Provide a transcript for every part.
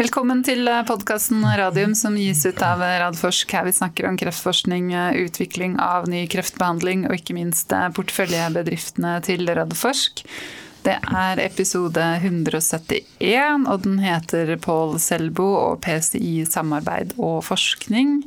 Velkommen til podkasten Radium som gis ut av Radforsk. Her vi snakker om kreftforskning, utvikling av ny kreftbehandling og ikke minst porteføljebedriftene til Radforsk. Det er episode 171, og den heter Pål Selbo og PCI samarbeid og forskning.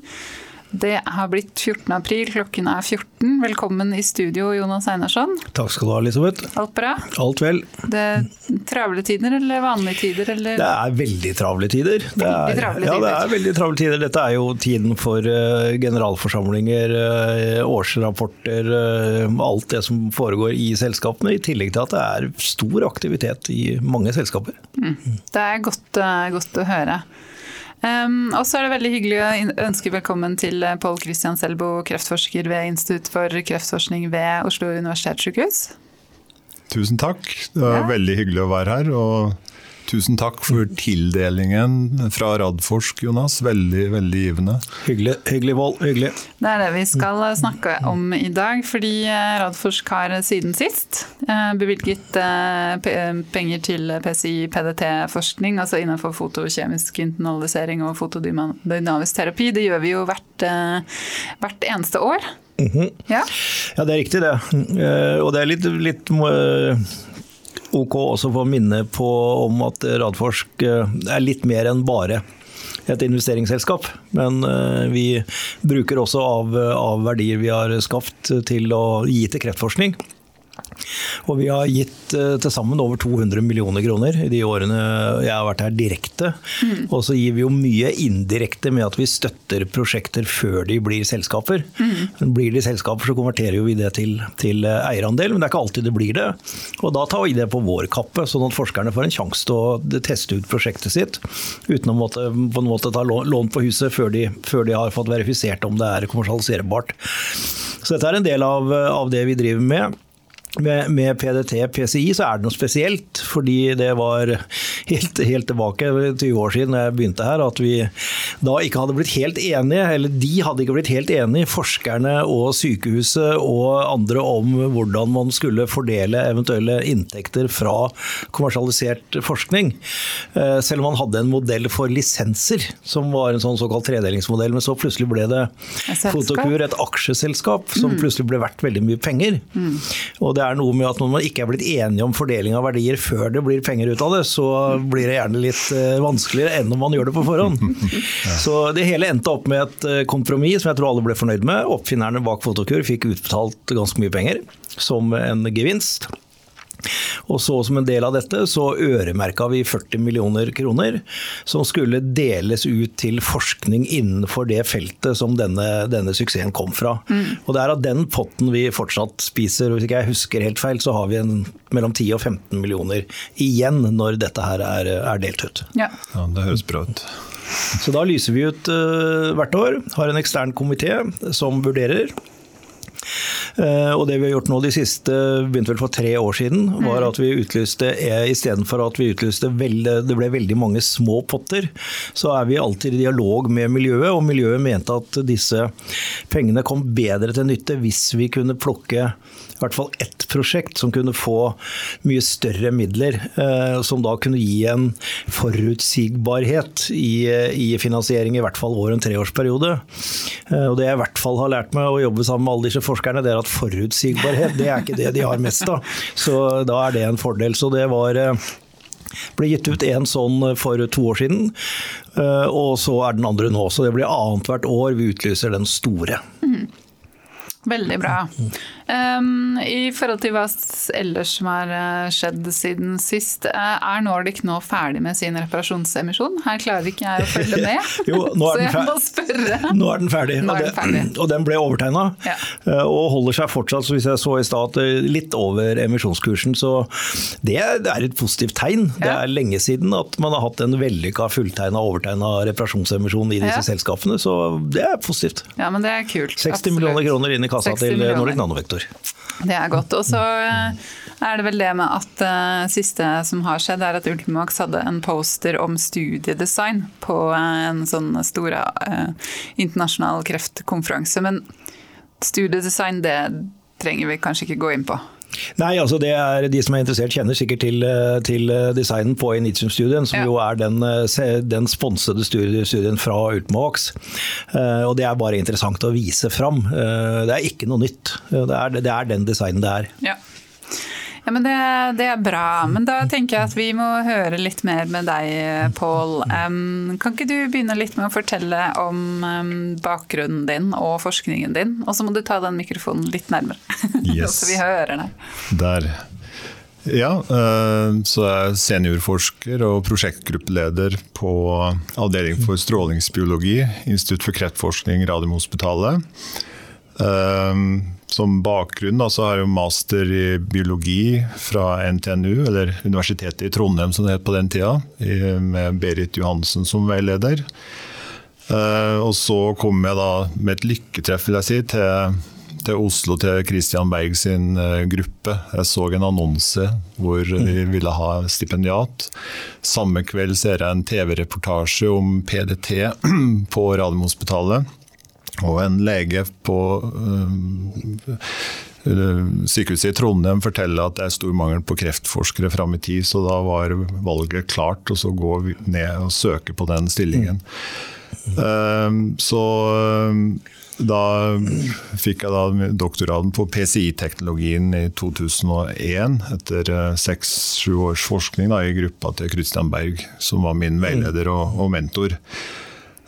Det har blitt 14. april, klokken er 14. Velkommen i studio, Jonas Einarsson. Takk skal du ha, Elisabeth. Alt bra? Alt vel. Det er travle tider eller vanlige tider? Eller? Det er veldig travle tider. Det er, travle ja, det er veldig travle tider. Dette er jo tiden for uh, generalforsamlinger, uh, årsrapporter, uh, alt det som foregår i selskapene. I tillegg til at det er stor aktivitet i mange selskaper. Mm. Det er godt, godt å høre. Um, og så er det veldig hyggelig å ønske velkommen til Pål Christian Selbo, kreftforsker ved Institutt for kreftforskning ved Oslo universitetssykehus. Tusen takk. Det er ja. veldig hyggelig å være her. og Tusen takk for tildelingen fra Radforsk, Jonas. Veldig veldig givende. Hyggelig, hyggelig Vold. Hyggelig. Det er det vi skal snakke om i dag. Fordi eh, Radforsk har siden sist eh, bevilget eh, penger til PCI PDT-forskning, altså innenfor fotokjemisk internalisering og fotodynamisk terapi. Det gjør vi jo hvert, hvert eneste år. Mm -hmm. ja. ja. det er riktig det. Og det er litt, litt ok også få minne på om at Radforsk eh, er litt mer enn bare et investeringsselskap. Men eh, vi bruker også av, av verdier vi har skapt til å gi til kreftforskning. Og vi har gitt uh, til sammen over 200 millioner kroner i de årene jeg har vært her direkte. Mm. Og så gir vi jo mye indirekte med at vi støtter prosjekter før de blir selskaper. Mm. Blir de selskaper, så konverterer vi det til, til, eh, eierandel, men det er ikke alltid det blir det. Og da tar vi det på vår kappe, sånn at forskerne får en sjanse til å teste ut prosjektet sitt uten å måtte, på en måte ta lån på huset før de, før de har fått verifisert om det er kommersialiserbart. Så dette er en del av, av det vi driver med. Med, med, PDT PCI så er det noe spesielt, fordi det var helt, helt tilbake 20 år siden jeg begynte her, at vi da ikke hadde blitt helt enige, eller de hadde ikke blitt helt enige, forskerne og sykehuset og andre, om hvordan man skulle fordele eventuelle inntekter fra kommersialisert forskning. Eh, selv om man hadde en modell for lisenser, som var en sånn såkalt tredelingsmodell, men så plutselig ble det Fotokur, et aksjeselskap, som mm. plutselig ble verdt veldig mye penger. Mm. Og det det er noe med at når man ikke er blitt enige om fordeling av verdier før det blir penger ut av det, så blir det gjerne litt eh, vanskeligere enn om man gjør det på forhånd. Så det hele endte opp med et eh, kompromiss som jeg tror alle ble fornøyd med. Oppfinnerne bak Fotokur fikk utbetalt ganske mye penger som en gevinst. Og så Som en del av dette så øremerka vi 40 millioner kroner som skulle deles ut til forskning innenfor det feltet som denne, denne suksessen kom fra. Mm. Og Det er av den potten vi fortsatt spiser. og Hvis ikke jeg husker helt feil, så har vi en, mellom 10 og 15 millioner igjen når dette her er, er delt ut. Ja. ja, Det høres bra ut. Så da lyser vi ut uh, hvert år. Har en ekstern komité som vurderer. Eh, og det vi har gjort nå de siste, begynte vel for tre år siden, var mm. at vi utlyste eh, istedenfor at vi utlyste veldig, det ble veldig mange små potter, så er vi alltid i dialog med miljøet. Og miljøet mente at disse pengene kom bedre til nytte hvis vi kunne plukke i hvert fall ett prosjekt som kunne få mye større midler. Eh, som da kunne gi en forutsigbarhet i, i finansiering, i hvert fall over en treårsperiode. Og det jeg i hvert fall har lært meg å jobbe sammen med alle disse forskerne, det er at forutsigbarhet det er ikke det de har mest av. Så da er det en fordel. Så det var eh, ble gitt ut en sånn for to år siden, eh, og så er den andre nå. Så det blir annethvert år vi utlyser den store. Mm. Veldig bra. Um, I forhold til hva ellers som har eh, skjedd siden sist, eh, er Nordic nå ferdig med sin reparasjonsemisjon? Her klarer ikke jeg å følge med, jo, så jeg må spørre. Nå er den ferdig, er den ferdig. Og, den ble overtegna. Ja. Eh, og holder seg fortsatt, så hvis jeg så i stad, litt over emisjonskursen. Så det er et positivt tegn. Ja. Det er lenge siden at man har hatt en vellykka fulltegna overtegna reparasjonsemisjon i disse ja. selskapene, så det er positivt. Ja, men det er kult. 60 Absolutt. millioner kroner inn i kassa til Nordic Nanovektor. Det er godt. Og så eh, er det vel det med at uh, siste som har skjedd, er at Ultimax hadde en poster om studiedesign på uh, en sånn stor uh, internasjonal kreftkonferanse. Men studiedesign, det trenger vi kanskje ikke gå inn på. Nei, altså det er De som er interessert, kjenner sikkert til, eh, til eh, designen på Initium-studien, som ja. jo er den, eh, den sponsede studien fra Ultimovax. Og Det er bare interessant å vise fram. Det er ikke noe nytt. Det er, det er den designen det er. Ja. Ja, men det, det, er bra. Men da tenker jeg at vi må høre litt mer med deg, Pål. Um, kan ikke du begynne litt med å fortelle om um, bakgrunnen din og forskningen din? Og så må du ta den mikrofonen litt nærmere, yes. så vi hører deg. Der. Ja, eh, så jeg er seniorforsker og prosjektgruppeleder på Avdeling for strålingsbiologi, Institutt for kreftforskning, Radiumhospitalet. Eh, som bakgrunn da, så har jeg master i biologi fra NTNU, eller Universitetet i Trondheim som det het på den tida, med Berit Johansen som veileder. Eh, og så kom jeg da med et lykketreff vil jeg si, til, til Oslo, til Christian Berg sin eh, gruppe. Jeg så en annonse hvor de ville ha stipendiat. Samme kveld ser jeg en TV-reportasje om PDT på Radiumhospitalet. Og en lege på uh, sykehuset i Trondheim forteller at det er stor mangel på kreftforskere fram i tid, så da var valget klart og så gå ned og søke på den stillingen. Uh, så da fikk jeg da doktorgraden på PCI-teknologien i 2001, etter seks-sju års forskning da, i gruppa til Christian Berg, som var min veileder og, og mentor.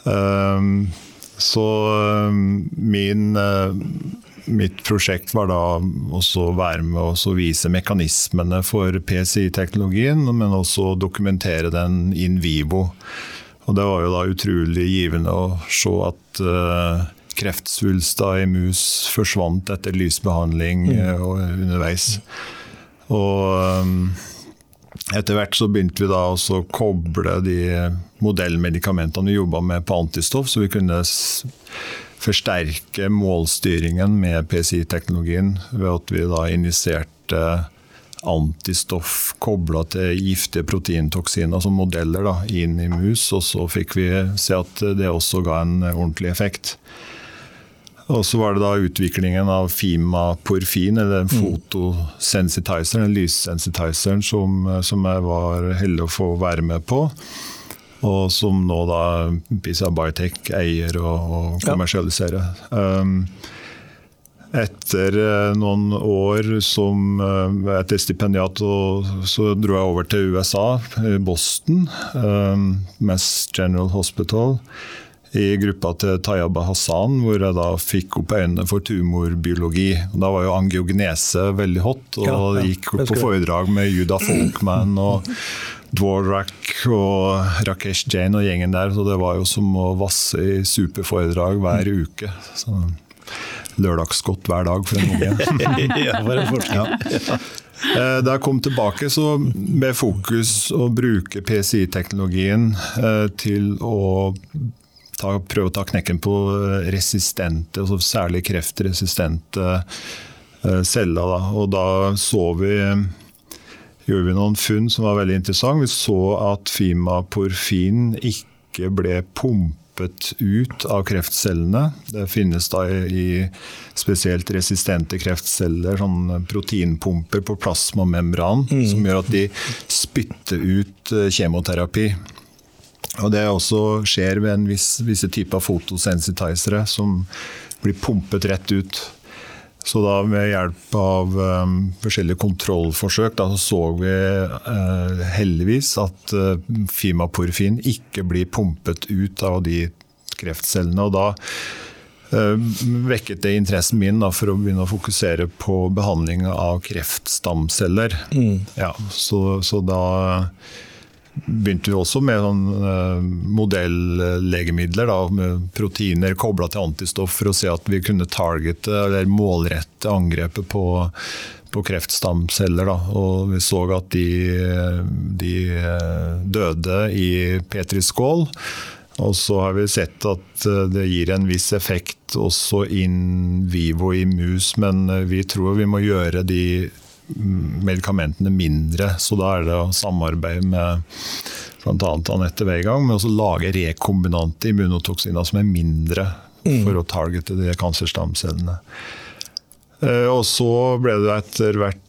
Um, så um, min, uh, mitt prosjekt var da også å være med å vise mekanismene for PCI-teknologien, men også dokumentere den in vivo. Og det var jo da utrolig givende å se at uh, kreftsvulster i mus forsvant etter lysbehandling uh, underveis. Og um, etter hvert så begynte vi da å koble de modellmedikamentene vi jobba med på antistoff, så vi kunne forsterke målstyringen med PCI-teknologien ved at vi da injiserte antistoff kobla til giftige proteintoksiner som modeller da, inn i mus, og så fikk vi se at det også ga en ordentlig effekt. Og så var det da utviklingen av Fima-porfin, eller den fotosensitizeren, lyssensitizeren, som, som jeg var heldig å få være med på. Og som nå da Pisa Biotech eier og, og kommersialiserer. Ja. Um, etter eh, noen år som uh, etter stipendiat så dro jeg over til USA, Boston, um, Mass General Hospital i gruppa til Tayaba Hassan, hvor jeg da fikk opp øynene for tumorbiologi. Da var jo angiognese veldig hot, og ja, ja. gikk på foredrag med Juda Folkman og Dvorak og Rakesh Jain og gjengen der. Så det var jo som å vasse i superforedrag hver mm. uke. Så lørdagsgodt hver dag for en unge. ja, for en. Ja. Eh, da jeg kom tilbake, så ble fokus å bruke PCI-teknologien eh, til å ta, prøve å ta knekken på eh, resistente, altså særlig kreftresistente eh, celler. Da. Og da så vi gjorde vi noen funn som var veldig interessante. Vi så at fimaporfin ikke ble pumpet ut av kreftcellene. Det finnes da i spesielt resistente kreftceller sånne proteinpumper på plasmamembran mm. som gjør at de spytter ut eh, kjemoterapi. Og Det også skjer ved en viss, visse typer fotosensitizere som blir pumpet rett ut. Så da med hjelp av um, forskjellige kontrollforsøk da, så, så vi uh, heldigvis at uh, fimaporfin ikke blir pumpet ut av de kreftcellene. og da uh, vekket det interessen min da, for å begynne å fokusere på behandling av kreftstamceller. Mm. Ja, så, så da begynte vi også med sånn, eh, modellegemidler da, med proteiner kobla til antistoff for å se at vi kunne targete eller målrette angrepet på, på kreftstamceller. Da. Og vi så at de, de eh, døde i petriskål. Og så har vi sett at eh, det gir en viss effekt også in vivo i mus, men vi tror vi må gjøre de medikamentene mindre. Så da er det å samarbeide med bl.a. Anette Weigang med å lage rekombinante immunotoksiner som er mindre mm. for å targete de kancerstamcellene. Eh, og så ble det etter hvert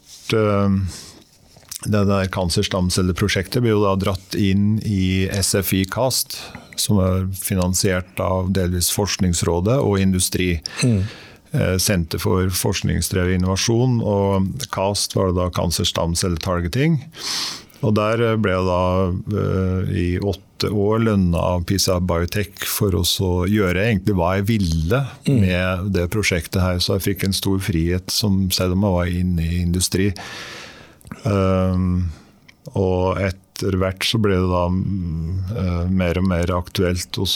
det der kancerstamcelleprosjektet ble jo da dratt inn i SFI Cast, som er finansiert av delvis Forskningsrådet og industri. Mm. Senter for forskningsdrevet innovasjon, og CAST var det da kancerstamcelletargeting. Og der ble jeg da i åtte år lønna av PISA Biotech for å gjøre egentlig hva jeg ville mm. med det prosjektet her. Så jeg fikk en stor frihet, som, selv om jeg var inne i industri. Um, og etter hvert så ble det da uh, mer og mer aktuelt å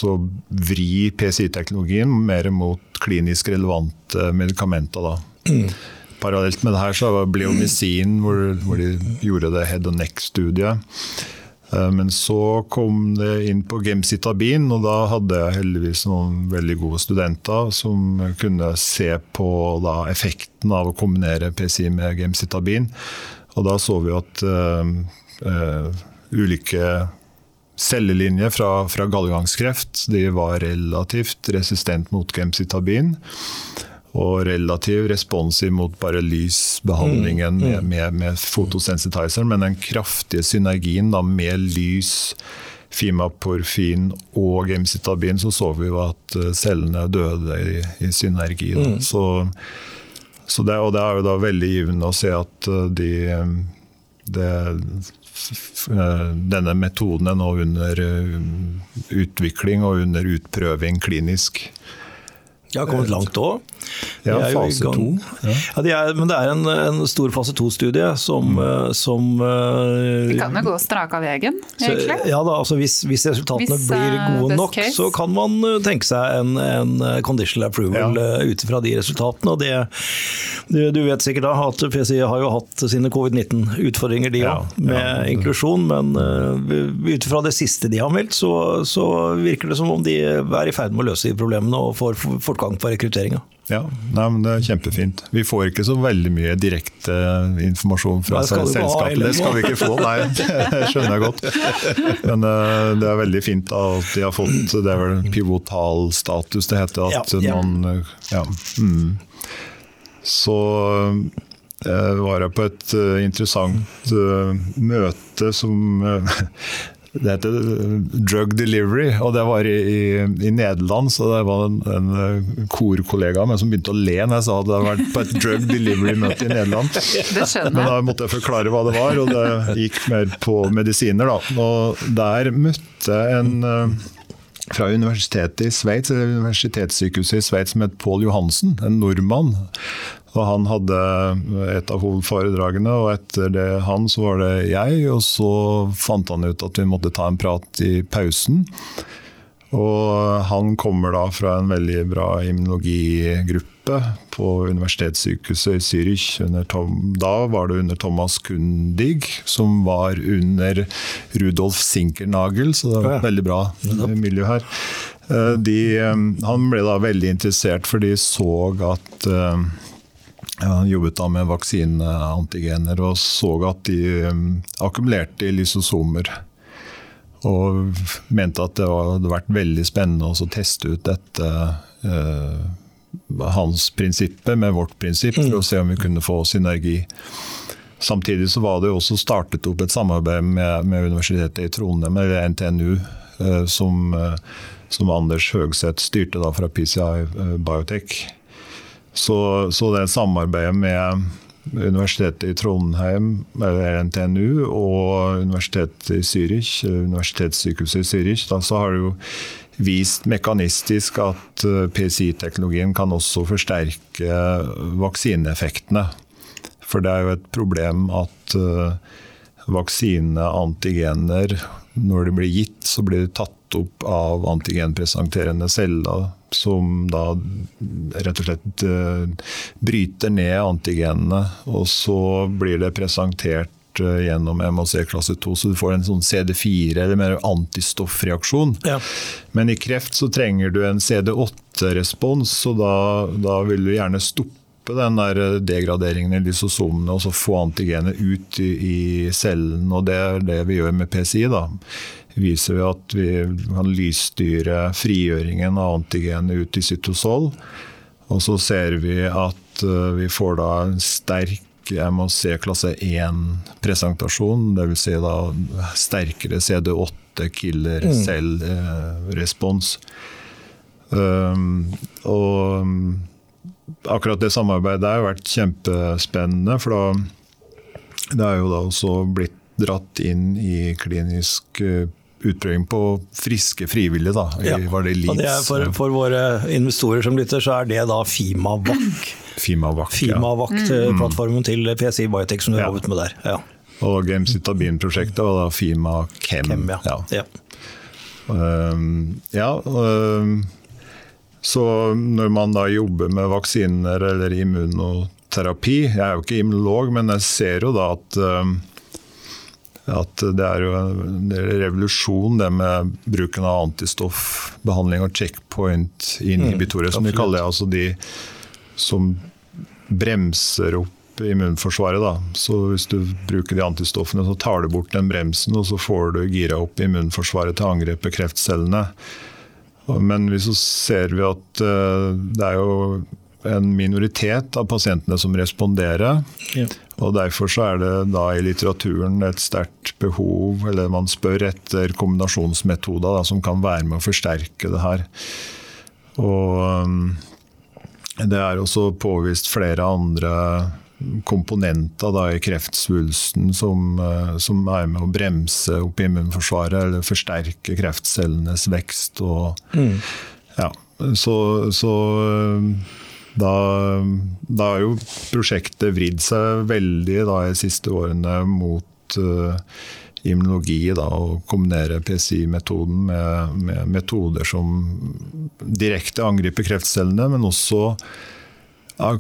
vri PCI-teknologien mer mot klinisk relevante medikamenter. da. Mm. Parallelt med det her så ble jo medisin hvor, hvor, de gjorde det head and neck-studiet. Uh, men så kom det inn på gemcitabin, og da hadde jeg heldigvis noen veldig gode studenter som kunne se på da, effekten av å kombinere PCI med gemcitabin. Og da så vi at uh, uh, ulike cellelinjer fra, fra gallegangskreft de var relativt resistent mot gemcitabin. Og relativt responsiv mot bare lysbehandlingen mm, mm. med, med, med fotosensitizer. Men den kraftige synergien da, med lys, fimaporfin og gemcitabin, så så vi jo at eh, cellene døde i, i synergi. Mm. Så så det, og det er jo da veldig givende å se at eh, de, det, eh, denne metoden er nå under eh, utvikling og under utprøving klinisk. De har kommet langt òg. Ja, fase to. Ja. Ja, de er, men det er en, en stor fase to-studie som, mm. Eh, som eh, De kan jo gå strak av veien, egentlig. Så, ja da, altså hvis, hvis resultatene hvis, blir eh, gode nok, case. så kan man tenke seg en, en conditional approval ja. ut fra de resultatene. og det, du, du, vet sikkert da at PCI har jo hatt sine covid-19-utfordringer, de òg, med inklusjon. Men uh, ut fra det siste de har meldt, så, så, virker det som om de er i ferd med å løse de problemene og får fortgang på rekrutteringa. Ja, nei, men Det er kjempefint. Vi får ikke så veldig mye direkte informasjon fra selskapet. Det skal vi ikke få, nei. Det skjønner jeg godt. Men uh, det er veldig fint at de har fått det er vel pivotalstatus det heter. at ja, ja. noen ja, mm. Så uh, var jeg på et interessant møte som det heter Drug Delivery, og det var i, i, i Nederland. Så det var en, en eh, korkollega av meg som begynte å le når jeg sa at det hadde vært på et Drug Delivery-møte i Nederland. Det skjønner jeg. Men da måtte jeg forklare hva det var, og det gikk mer på medisiner. Da. Og der møtte jeg en eh, fra universitetet i Sveits, eller universitetssykehuset i Sveits som het Pål Johansen, en nordmann. Og han hadde et av hovedforedragene, og etter det han så var det jeg. Og så fant han ut at vi måtte ta en prat i pausen. Og han kommer da fra en veldig bra immunologigruppe på universitetssykehuset i Zürich. da var det under Thomas Kundig, som var under Rudolf Sinkernagel, så det var et veldig bra miljø her. Eh, de, eh, han ble da veldig interessert, for de så at eh, han jobbet da med vaksineantigener og så at de um, akkumulerte i lysosomer. Og mente at det hadde vært veldig spennende å teste ut dette eh, hans prinsippet med vårt prinsipp, for å se om vi kunne få synergi. Samtidig så var det også startet opp et samarbeid med, med Universitetet i Trondheim, eller NTNU, eh, som, eh, som, Anders Høgseth styrte da fra PCI eh, Biotech. Så, så det samarbeidet med Universitetet i Trondheim, eller NTNU, og Universitetet i Zürich, Universitetssykehuset i Zürich, da, så har det jo vist mekanistisk at eh, PCI-teknologien kan også forsterke vaksineeffektene. For det er jo et problem at uh, vaksineantigener, når de blir gitt, så blir de tatt opp av antigenpresenterende celler som da rett og slett uh, bryter ned antigenene. Og så blir det presentert uh, gjennom MHC klasse 2, så du får en sånn CD4, eller mer antistoffreaksjon. Ja. Men i kreft så trenger du en CD8-respons, og da, da vil du gjerne stoppe den der eh, degraderingen i lysosomene og så få antigenet ut i, i cellen. og Det er det vi gjør med PCI. da viser vi at vi kan lysstyre frigjøringen av antigenet ut i cytosol. Og så ser vi at eh, vi får da en sterk se klasse 1-presentasjon, dvs. Si da sterkere CD8 killer Mm. cell-respons. Um, og akkurat det samarbeidet der har vært kjempespennende, for da det er jo da også blitt dratt inn i klinisk uh, utprøving på friske frivillige. da. I, Ja. Var det Og det er Leeds? for, for våre investorer som lytter, så er det da Fimavac. Fimavac. ja. Fimavac-plattformen til PSI Biotech som du Ja. jobbet med der. Ja. Og Gemcitabin-prosjektet var da Fima Chem. Chem, ja. Ja. Um, ja, um, så når man da jobber med vaksiner eller immunoterapi Jeg er jo ikke immunolog, men jeg ser jo da at, um, at det er jo en revolusjon det med bruken av antistoffbehandling og checkpoint-inhibitorer, som vi kaller det. Altså de som bremser opp immunforsvaret. Da. Så hvis du bruker de antistoffene, så tar du bort den bremsen, og så får du gira opp immunforsvaret til å angripe kreftcellene. Men så ser vi at eh, det er jo en minoritet av pasientene som responderer. Ja. Og Derfor så er det da i litteraturen et sterkt behov, eller man spør etter kombinasjonsmetoder da, som kan være med å forsterke det her. Og um, det er også påvist flere andre komponenter da, i kreftsvulsten som, eh, som er med å bremse opp immunforsvaret eller forsterke kreftcellenes vekst. Og, ja, så, så eh, da, da har jo prosjektet vridd seg veldig da, de siste årene mot uh, immunologi. Da, og kombinere PCI-metoden med, med metoder som direkte angriper kreftcellene, men også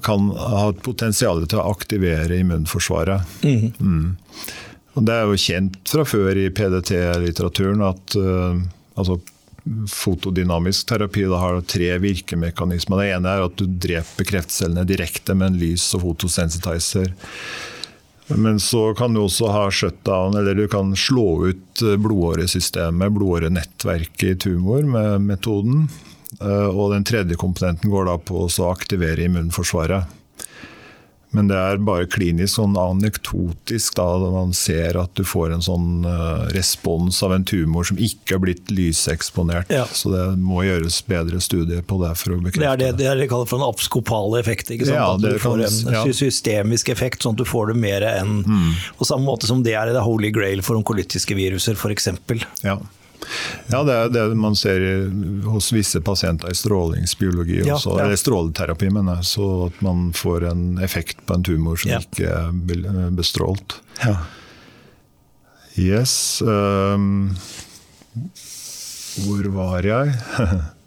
kan ha et potensial til å aktivere immunforsvaret. Mm. Og det er jo kjent fra før i PDT-litteraturen at uh, altså, fotodynamisk terapi da har tre virkemekanismer. Det ene er at du dreper kreftcellene direkte med en lys- og fotosensitizer. Men så kan du også ha shutdown, eller du kan slå ut blodåresystemet, blodårenettverket i tumor med metoden. Eh, Og den tredje komponenten går da på å aktivere immunforsvaret. Men det er bare klinisk sånn anekdotisk da man ser at du får en sånn eh, respons av en tumor som ikke har blitt lyseksponert. Ja. Så det må gjøres bedre studier på det for å Det bekrefte er det, det er det de kaller for en abskopal effekt. Ikke sant? Ja, at du det får en ja. systemisk effekt, sånn at du får det mer enn På samme måte som det er i det holy grail for onkolytiske viruser, f.eks. Ja. Ja, det er det man ser hos visse pasienter i strålingsbiologi, Ja, også, ja. eller stråleterapi, mener jeg. Så at man får en effekt på en tumor som Ja. ikke er bestrålt. bestrålt. Yes. Um, hvor var jeg?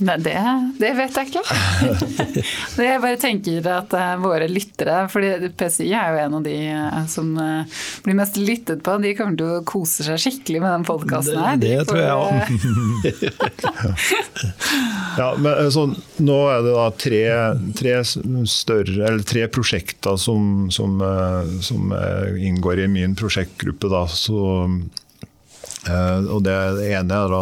Nei, det, det vet jeg ikke. Det jeg bare tenker at eh, våre lyttere, fordi PCI er jo en av de eh, som eh, blir mest lyttet på, de kommer til å kose seg skikkelig med den podkasten her. Det- det tror jeg òg. Ja, men så, nå er det da tre, tre større, eller tre prosjekter som, som, som inngår i min prosjektgruppe. Da. Så, og det, ene er da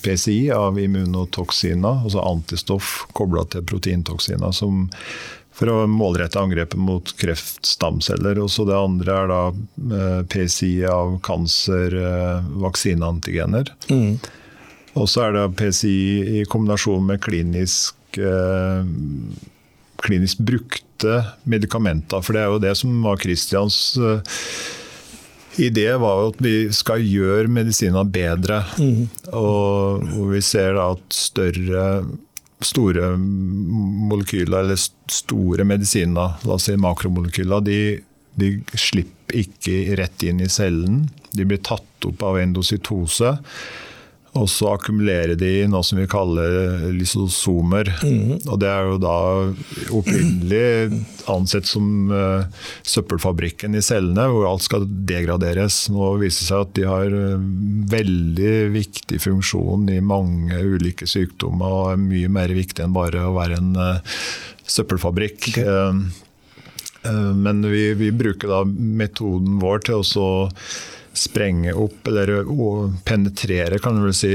PCI av immunotoksiner, altså antistoff kobla til proteintoksiner. som for å målrette angrepet mot kreftstamceller. Også det andre er da eh, PCI av cancervaksineantigener. Og så er det PCI i kombinasjon med klinisk, eh, klinisk brukte medikamenter. For det er jo det som var Christians eh, idé, var jo at vi skal gjøre medisiner bedre. Og og, vi ser da at større store molekyler, eller store medisiner, la oss si makromolekyler, de, de slipper ikke rett inn i cellen. De blir tatt opp av endocytose. Og så akkumulerer de i noe som vi kaller lysosomer. Og det er jo da opprinnelig ansett som uh, søppelfabrikken i cellene, hvor alt skal degraderes. Nå viser det seg at de har eh, veldig viktig funksjon i mange ulike sykdommer, og er mye mer viktig enn bare å være en uh, søppelfabrikk. Eh, Uh, Men vi, vi bruker da metoden vår til å sprenge opp, eller penetrere, kan du vel si,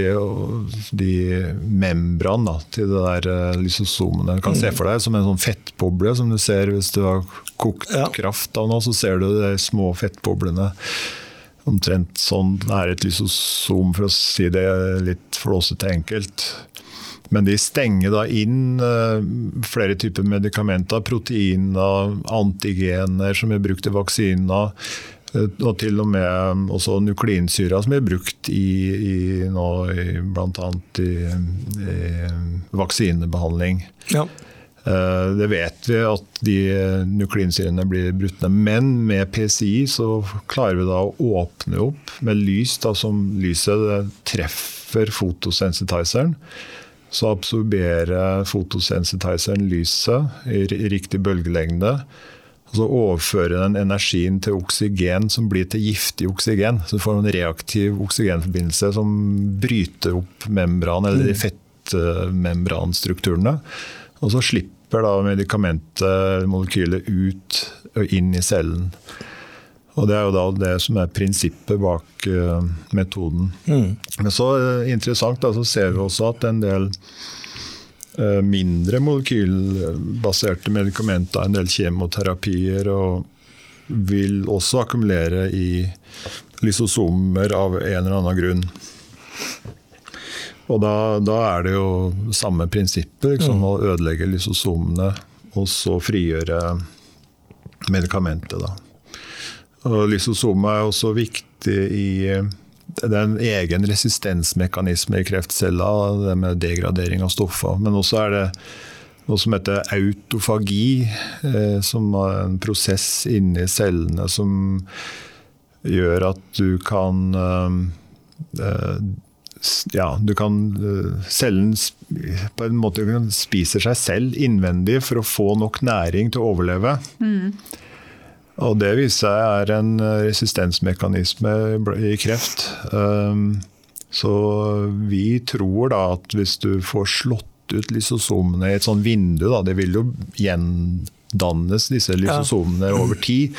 de membran da, til det der eh, lysosomene. Du kan se for deg som en sånn fettboble, som du ser hvis du har kokt ja. kraft av noe, så ser du de små fettboblene. Omtrent sånn er et lysosom, for å si det litt flåsete enkelt. Men de stenger da inn uh, flere typer medikamenter, proteiner, antigener som er brukt i vaksiner. Uh, og til og med også nukleinsyra som er brukt i, i nå bl.a. I, i vaksinebehandling. Ja. Uh, det vet vi at de nukleinsyrene blir brutt ned. Men med PCI så klarer vi da å åpne opp med lys, da, som lyset treffer fotosensitizeren så absorberer fotosensitizeren lyset i riktig bølgelengde. Og så overfører den energien til oksygen som blir til giftig oksygen. Så du får en reaktiv oksygenforbindelse som bryter opp membran, eller de mm. fettmembranstrukturene. Og så slipper da medikamentet, molekylet, ut og inn i cellen. Og Det er jo da det som er prinsippet bak uh, metoden. Mm. Men så uh, interessant, da, så ser vi også at en del mindre molekylbaserte medikamenter, en del kjemoterapier, og vil også akkumulere i lysosomer av en eller annen grunn. Og da, da er det jo samme prinsippet, liksom, mm. å ødelegge lysosomene og så frigjøre medikamentet. da. Og lysosomet er også viktig i det er en egen resistensmekanisme i kreftceller, det med degradering av stoffer. Men også er det noe som heter autofagi, eh, som er en prosess inni cellene som gjør at du kan eh, ja, du kan Cellen på en måte spiser seg selv innvendig for å få nok næring til å overleve. Mm. Og det viser seg er en eh, resistensmekanisme i kreft. Um, så vi tror da at hvis du får slått ut lysosomene i et sånt vindu, da, det vil jo gjendannes disse lysosomene over tid.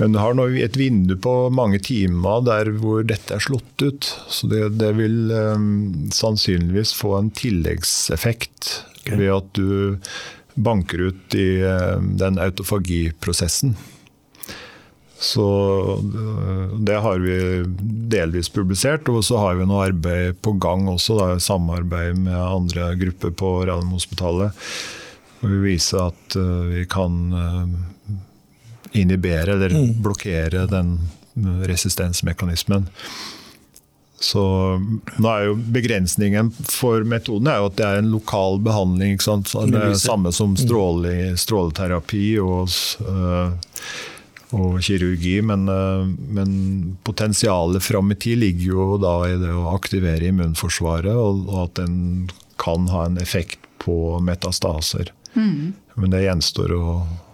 Men du har nå et vindu på mange timer der hvor dette er slått ut. Så det, det vil um, sannsynligvis få en tilleggseffekt okay. ved at du banker ut i um, den autofagiprosessen. Så eh, det har vi delvis publisert. Og så har vi noe arbeid på gang også, da, samarbeid med andre grupper på Radiumhospitalet. Vi viser at uh, vi kan uh, inhibere eller mm. blokkere den resistensmekanismen. Så er jo Begrensningen for metoden er jo at det er en lokal behandling. Det er samme som mm. stråle, stråleterapi og uh, og kirurgi. Men, eh, men potensialet fram i tid ligger jo da i det å aktivere immunforsvaret, og, og at den kan ha en effekt på metastaser. Mm. Men det gjenstår å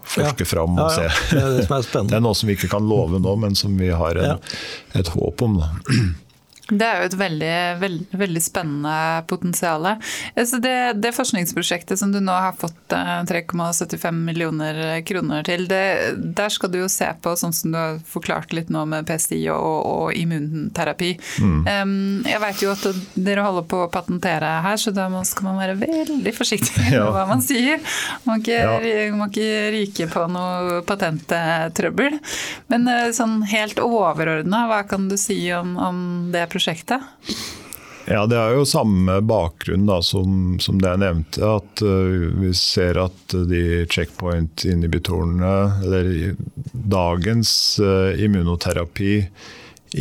forske ja. fram og ja, ja. se. Det er, det, det er, noe som vi ikke kan love nå, men som vi har en, et håp om. Da. Det er jo et veldig, veldig, veldig spennende potensial. Altså det, det, forskningsprosjektet som du nå har fått 3,75 eh, millioner kroner til, det, der skal du jo se på, sånn som du har forklart litt nå med PSI og, og immunterapi. Mm. Um, jeg vet jo at dere holder på å patentere her, så da skal man være veldig forsiktig med ja. hva man sier. Man må ikke, ja. ikke ryke på noe patenttrøbbel. Men eh, sånn helt overordna, hva kan du si om, om det prosjektet? Prosjektet? Ja, Det er jo samme bakgrunn da, som, som, det jeg nevnte. At uh, vi ser at de checkpoint-inhibitorene, eller dagens uh, immunoterapi,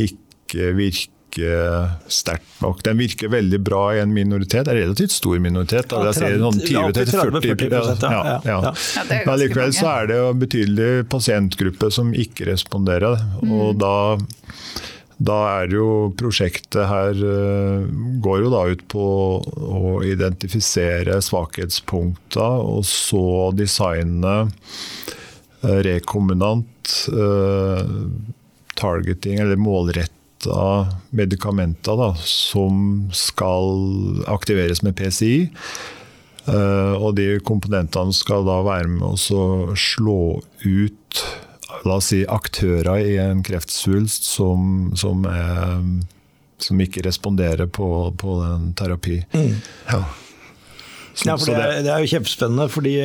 ikke virker sterkt nok. Den virker veldig bra i en minoritet, en relativt stor minoritet. Ja, 30, sånn 20-40 ja, ja, ja. Men likevel så er det jo en betydelig pasientgruppe som ikke responderer. og mm. da da er jo prosjektet her eh, går jo da ut på å identifisere svakhetspunkter, og så designe eh, rekombinant eh, targeting, eller målretta medikamenter da, som skal aktiveres med PCI. Og de komponentene skal da være med å slå ut la oss si, aktører i en kreftsvulst som, som, er, som ikke responderer på, på den terapi. Mm. Ja. Så, ja, for det er, det er, jo kjempespennende, fordi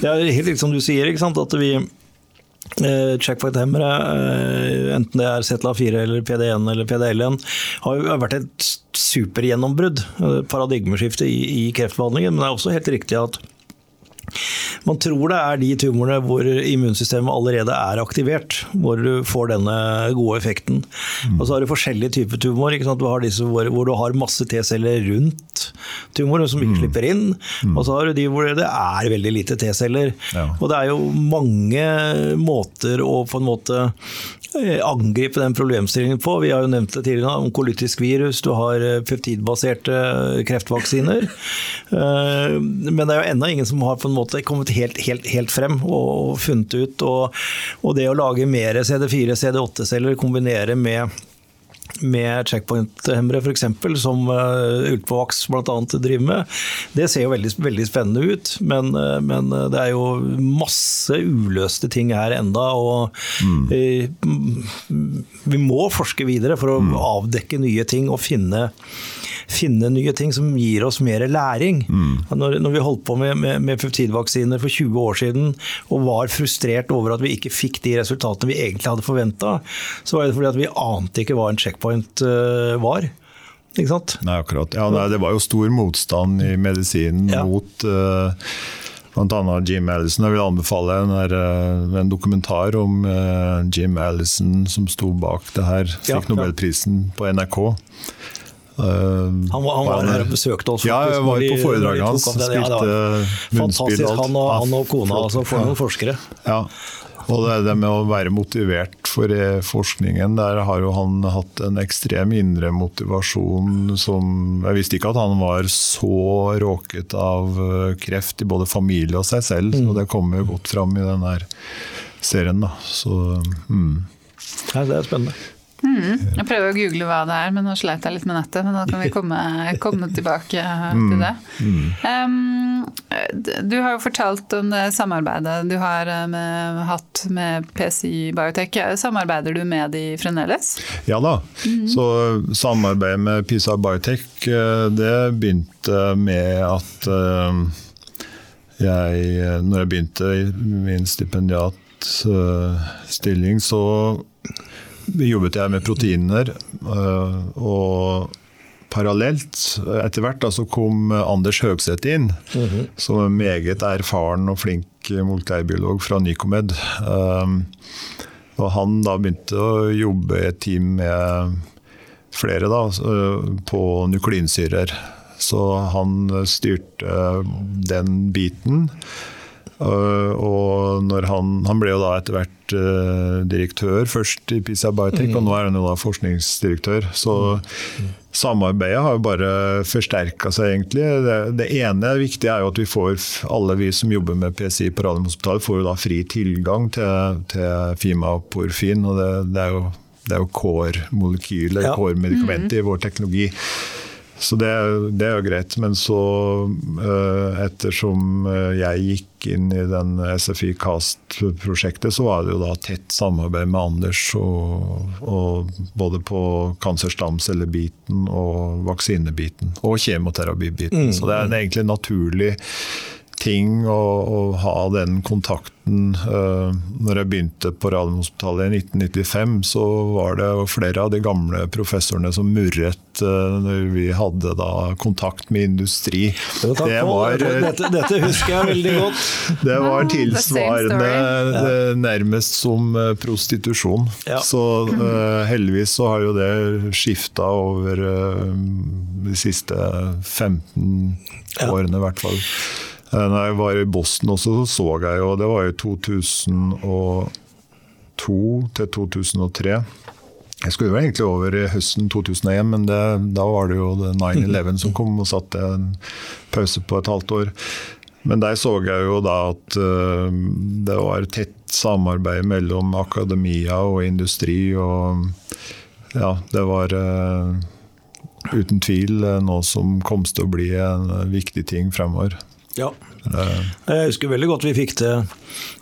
det er helt riktig som du sier, at vi eh, Checkpoint-hemmere, eh, enten det er ZLA4 eller PD1 eller PDL1, har jo vært et supergjennombrudd, eh, paradigmeskifte i, i kreftbehandlingen. Men det er også helt riktig at man tror det er de tumorene hvor immunsystemet allerede er aktivert, hvor du får denne gode effekten. Mm. Og så har du forskjellige typer tumor. Du har disse hvor, hvor, du har masse T-celler rundt tumoren som ikke mm. slipper inn. Mm. Og så har du de hvor det er veldig lite T-celler. Ja. Og det er jo mange måter å på en måte Eh, angripe den problemstillingen på. Vi har jo nevnt det tidligere, onkolytisk virus, du har eh, peptidbaserte eh, kreftvaksiner. Men det er jo ennå ingen som har på en måte kommet helt, helt, helt frem og funnet ut. Og, og det å lage mer CD4, CD8-celler, kombinere med med checkpoint-hemmere f.eks., som uh, Ultvovax bl.a. driver med. Det ser jo veldig, veldig spennende ut, men, uh, men, uh, det er jo masse uløste ting her enda, og mm. vi, vi må forske videre for å mm. avdekke nye ting og finne finne nye ting som gir oss mer læring. Mm. Når, når, vi holdt på med, med, med peptidvaksiner for 20 år siden og var frustrert over at vi ikke fikk de resultatene vi egentlig hadde forventa, så var det fordi at vi ante ikke hva en checkpoint uh, var. Ikke sant? Nei, akkurat. Ja, nei, det var jo stor motstand i medisinen ja. mot uh, Bl.a. Jim Allison. Jeg vil anbefale en, eh, en dokumentar om Jim Allison som sto bak det her. Fikk ja, Nobelprisen på NRK. Eh, han var, han var her og besøkte oss. Ja, jeg var på foredraget hans. Spilte ja, munnspill og alt. Han og, han og kona, altså for noen forskere. Ja. Og det, det, med å være motivert for eh, forskningen, der har jo han hatt en ekstrem indre motivasjon som Jeg visste ikke at han var så råket av eh, kreft i både familie og seg selv, mm. og det kommer jo godt fram i denne serien. da. Så, mm. Ja, det er spennende. Mm. Jeg prøver å google hva det er, men nå sleit jeg litt med nettet. Men da kan vi komme, komme tilbake til det. Um, du har jo fortalt om det samarbeidet du har eh, med, hatt med PCI Biotech. Samarbeider du med de fremdeles? Ja da. Mm. Så samarbeidet med PCI Biotech eh, det begynte med at eh, jeg, når jeg begynte i min stipendiatstilling, så jobbet jeg med proteiner. Eh, og parallelt, etter hvert, så kom Anders Høgseth inn. Mm -hmm. Som er meget erfaren og flink molekylærbiolog fra Nycomed. Um, og han da begynte å jobbe i et team med flere da, på nukleinsyrer. Så han styrte den biten. Uh, når han, han, ble jo da etter hvert uh, direktør, først i PISA Biotech, mm. og nå er han jo da forskningsdirektør. Så mm. samarbeidet har jo bare forsterka seg, egentlig. Det, det, ene viktige er jo at vi får, alle vi som jobber med PSI på Radiumhospitalet, får jo da fri tilgang til, til Fima og Porfin. og det, det er jo det er jo core-molekyl, ja. core-medikament mm. i vår teknologi. Så det, det, er jo greit. Men så, eh, ettersom eh, jeg gikk inn i den SFI Cast-prosjektet, så var det jo da tett samarbeid med Anders. Og, og både på kancerstamcellebiten og vaksinebiten. Og kjemoterapibiten. Mm. Så det er egentlig naturlig ting å, å ha den kontakten. Uh, når jeg begynte på Radiumhospitalet i 1995, så var det flere av de gamle professorene som murret uh, når vi hadde da kontakt med industri. Det var, uh, dette, dette, husker jeg veldig godt. Det var tilsvarende nærmest som prostitusjon. Ja. Så heldigvis så har jo det skifta over de siste 15 årene, i hvert fall. Eh, når jeg var i Boston også, så så jeg jo Det var jo 2002 til 2003. Jeg skulle jo egentlig over i høsten 2001, men det, da var det jo 9-11 som kom og satte en pause på et halvt år. Men der så jeg jo da at uh, det var tett samarbeid mellom akademia og industri. Og ja, det var uh, uten tvil noe som kom til å bli en viktig ting fremover. Ja. Jeg husker veldig godt vi fikk til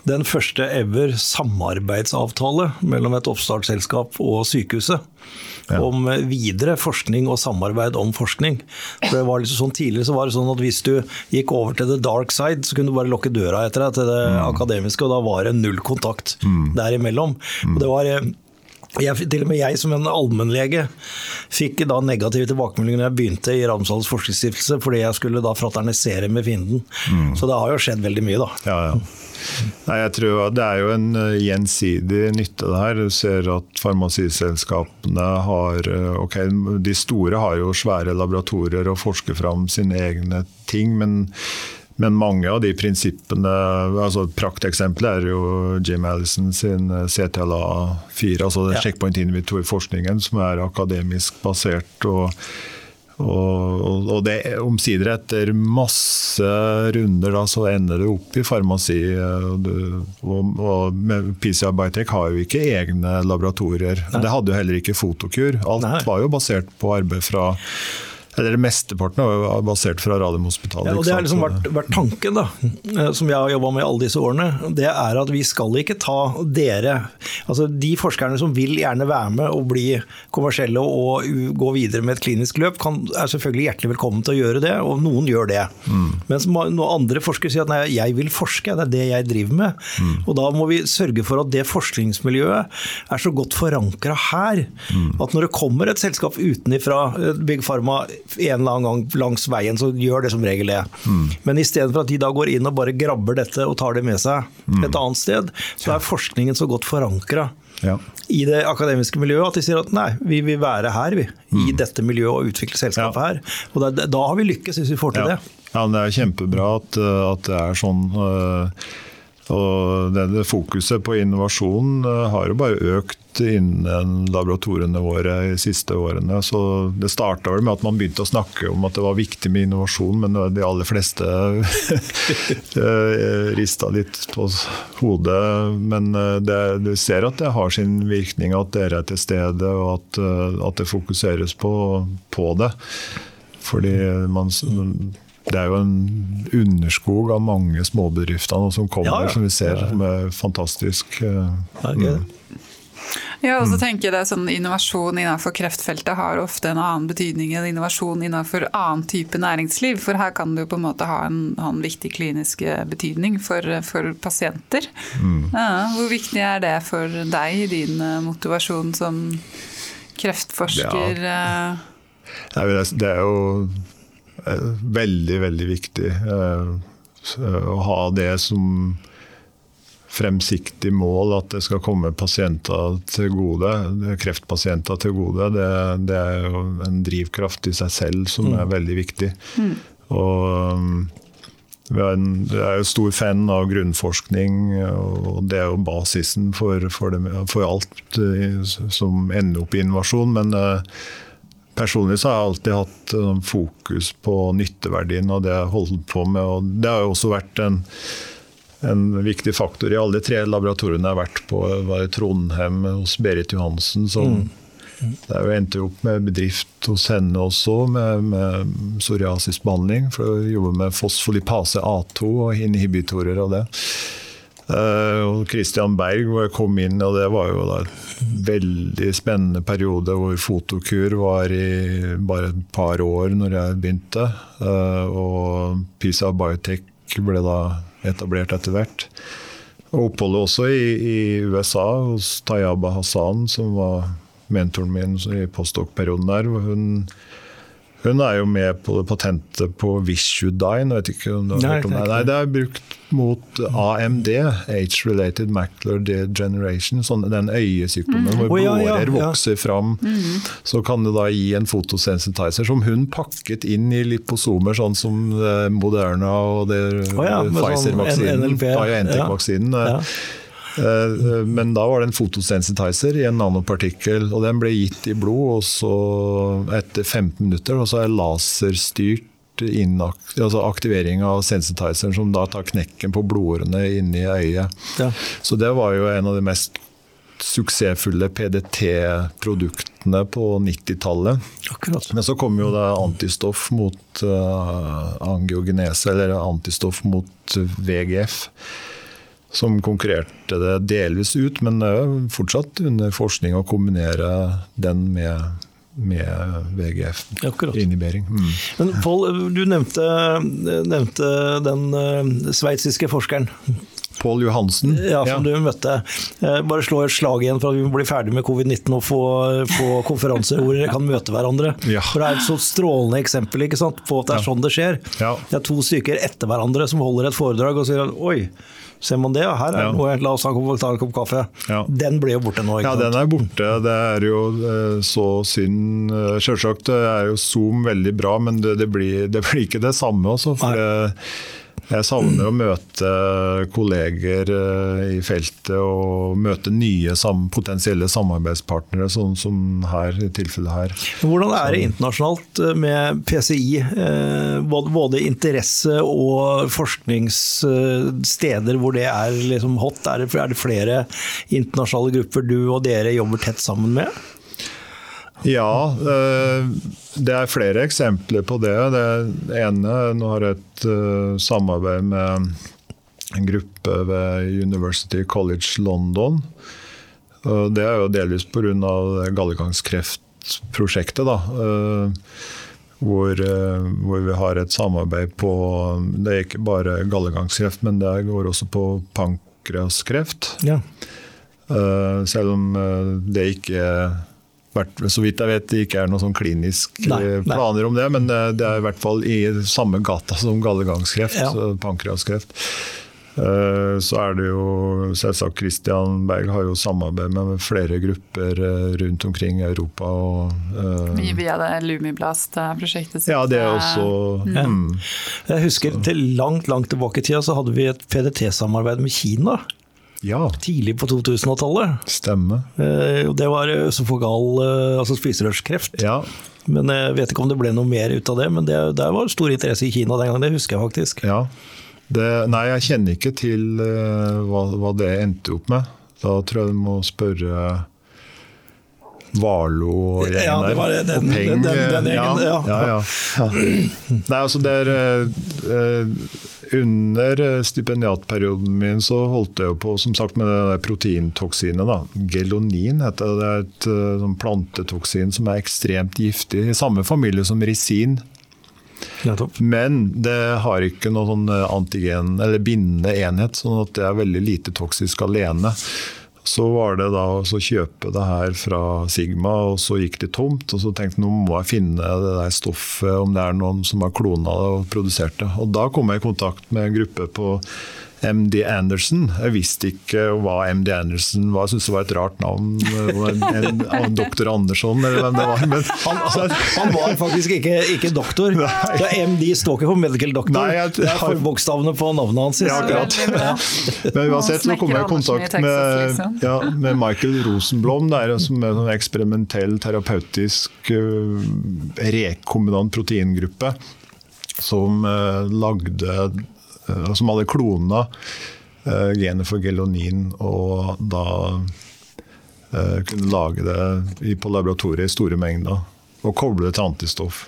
den første ever samarbeidsavtale mellom et oppstartsselskap og sykehuset. Ja. Om videre forskning og samarbeid om forskning. For det var liksom sånn Tidligere så var det sånn at hvis du gikk over til the dark side, så kunne du bare lukke døra etter deg til det mm. akademiske, og da var det null kontakt mm. derimellom. Mm. Og det var eh, jeg, til og med jeg som en allmennlege fikk da negative tilbakemeldinger når jeg begynte i Ramsdals forskningsstiftelse, fordi jeg skulle da fraternisere med fienden. Mm. Så det har jo skjedd veldig mye, da. Ja, ja. Nei, jeg tror Det er jo en eh, gjensidig nytte, det her. Du ser at farmasiselskapene har eh, ok, De store har jo svære laboratorier og forsker fram sine egne ting. men men mange av de prinsippene altså Prakteksempelet er jo Jim Allison sin eh, CTLA4, altså ja. checkpoint inventory-forskningen som er akademisk basert. og og, og, det omsider etter masse runder da, så ender det opp i farmasi. Og, og, og PCI Biotech har jo ikke egne laboratorier. Nei. Det hadde jo heller ikke Fotokur. Alt Nei. var jo basert på arbeid fra eller Mesteparten er basert fra Radiumhospitalet. Ja, og det har liksom vært, vært, tanken, da, eh, som jeg har jobba med alle disse årene. Det er at vi skal ikke ta dere altså De forskerne som vil gjerne være med og bli kommersielle og gå videre med et klinisk løp, kan, er selvfølgelig hjertelig velkommen til å gjøre det, og noen gjør det. Mm. Mens når andre forskere sier at nei, jeg vil forske, det er det jeg driver med. Mm. Og da må vi sørge for at det forskningsmiljøet er så godt forankra her mm. at når det kommer et selskap utenifra, Big Pharma en eller annen gang langs veien, så gjør det som regel det. Mm. Men istedenfor at de da går inn og bare grabber dette og tar det med seg mm. et annet sted, så er forskningen så godt forankra. Ja. i det akademiske miljøet at de sier at nei, vi vil være her, vi. I mm. dette miljøet og utvikle selskapet ja. her. Og da, da, har vi lykkes, hvis vi får til ja. det. Ja, Det er kjempebra at, at det er sånn. Uh, og det Fokuset på innovasjon eh, har jo bare økt innen laboratoriene våre de siste årene. Så Det starta med at man begynte å snakke om at det var viktig med innovasjon, men de aller fleste eh, rista litt på hodet. Men eh, det, du ser at det har sin virkning at dere er til stede, og at, at det fokuseres på, på det. Fordi man det er jo en underskog av mange småbedrifter som kommer, ja, ja. som vi ser, som er fantastisk. Eh, mm. Ja, og så tenker jeg det sånn Innovasjon innenfor kreftfeltet har ofte en annen betydning enn innovasjon innenfor annen type næringsliv. For her kan det jo på en måte ha en, ha en viktig klinisk eh, betydning for, for pasienter. Mm. Ja, hvor viktig er det for deg i din eh, motivasjon som kreftforsker? Ja. Det er jo Eh, veldig, veldig viktig eh, å ha det som fremsiktig mål at det skal komme pasienter til gode, kreftpasienter til gode. Det, det er jo en drivkraft i seg selv som er mm. veldig viktig. Mm. Og jeg er jo stor fan av grunnforskning, og det er jo basisen for, for, det, for alt eh, som ender opp i innovasjon. Men Personlig så har jeg alltid hatt eh, fokus på nytteverdien og det jeg holdt på med. og Det har jo også vært en, en viktig faktor i alle tre laboratoriene jeg har vært på. Var i Trondheim hos Berit Johansen. som mm. Der vi endte opp med bedrift hos henne også, med, med psoriasisbehandling. For å jobbe med fosfolipase A2 og inhibitorer av det. Eh, og Christian Berg hvor jeg kom inn, og det var jo da en veldig spennende periode hvor Fotokur var i bare et par år når jeg begynte. Eh, og Pisa Biotech ble da etablert etter hvert. Og oppholdet også i, i USA hos Tayaba Hassan, som var mentoren min i postdok-perioden der. Hun hun er jo med på det patentet på Visudyne. Vet ikke om du har Nei, hørt om det. Nei, det er brukt mot AMD, Age-related macular degeneration. Sånn, den øyesykdommen mm. hvor oh, ja, blårer ja, vokser fram. Mm. Så kan det da gi en fotosensitizer som hun pakket inn i liposomer, sånn som eh, Moderna og oh, ja, Pfizer-vaksinen. Sånn BioNTech-vaksinen. Ja. Eh, men da var det en fotosensitizer i en nanopartikkel, og den ble gitt i blod. og så Etter 15 minutter og så er laserstyrt altså aktivering av sensitizeren som da tar knekken på blodårene inni øyet. Ja. Så det var jo en av de mest suksessfulle PDT-produktene på 90-tallet. Men så kom jo det antistoff mot uh, angiogenese, eller antistoff mot VGF. Som konkurrerte det delvis ut, men fortsatt under forskning å kombinere den med med VGF-inhibering. Mm. Men Pål, du nevnte, nevnte den uh, sveitsiske forskeren. Pål Johansen. Ja, som ja. du møtte. Eh, bare slå et slag igjen for at vi må bli ferdig med covid-19 og få, få konferanser hvor dere kan møte hverandre. Ja. For Det er et så strålende eksempel på at det er sånn det skjer. Ja. Det er to stykker etter hverandre som holder et foredrag og sier at oi, ser man det? Her er ja. noe, la oss ta en kopp kaffe. Ja. Den ble jo borte nå. ja, den er borte. Det er jo eh, så synd. Eh, selvsagt er jo Zoom veldig bra, men det, det, blir, det blir, ikke det samme. Også, for det, jeg savner å møte kolleger eh, i feltet og møte nye potensielle samarbeidspartnere, sånn som her, i tilfellet her. Hvordan er det internasjonalt eh, med PCI? Eh, både interesse og forskningssteder hvor det er liksom hot? Er er det flere internasjonale grupper du og dere jobber tett sammen med? Ja, eh, det er flere eksempler på det. Det ene Nå har jeg et eh, samarbeid med en gruppe ved University College London. Det er jo delvis pga. gallegangskreftprosjektet. da, eh, hvor, hvor, vi har et samarbeid på Det er ikke bare gallegangskreft, men det går også på pankraskreft. Ja. Selv om det ikke er så vidt jeg vet, det ikke er noen sånn kliniske nei, planer nei. om det, men det er i hvert fall i samme gata som gallegangskreft, ja. pankreaskreft. Eh, så er det jo selvsagt Christian Berg har jo samarbeid med flere grupper eh, rundt omkring i Europa. Og, uh, Via det Lumiblast-prosjektet Ja, det er også mm. ja. Jeg husker til langt, langt tilbake i tida så hadde vi et PDT-samarbeid med Kina. Ja. Tidlig på 2000-tallet. Stemmer. Eh, det var øsofagal, eh, altså spiserørskreft. Ja. Men Jeg vet ikke om det ble noe mer ut av det, men det, det var stor interesse i Kina den gangen. Det husker jeg faktisk. Ja. Det, nei, jeg kjenner ikke til hva, hva, det endte opp med. Da tror jeg du må spørre Warlo-gjengen ja, der. var den, og Peng. Den, den, den gjengen, ja. ja. ja, ja. Nei, altså det er uh, under eh, stipendiatperioden min så holdt jeg jo på som sagt, med det proteintoksinet. da. Gelonin heter det. Det er et uh, plantetoksin som er ekstremt giftig. I samme familie som risin. Men det har ikke noen sånn eh, antigen, eller bindende enhet, sånn at det er veldig lite toksisk alene. Så var det da å kjøpe det her fra Sigma, og så gikk det tomt. Og så tenkte jeg nå må jeg finne det der stoffet, om det er noen som har klona det og produsert det. Og da kom jeg i kontakt med en gruppe på MD Anderson. Jeg visste ikke hva MD Anderson var, jeg syntes det var et rart navn. En, en, en doktor Andersson, eller hvem det var. Men, han, han, han, var faktisk ikke, ikke doktor. Så MD står ikke for medical doctor. Nei, jeg, det er forbokstavene på navnet hans. Ja, akkurat. Ja. Men uansett så kom jeg i kontakt med, liksom. ja, med Michael Rosenblom, der, som er en eksperimentell, terapeutisk uh, rekombinant proteingruppe som uh, lagde som hadde klona eh, genet for gelonin, og da eh, kunne lage det på laboratoriet i store mengder. Og koble det til antistoff.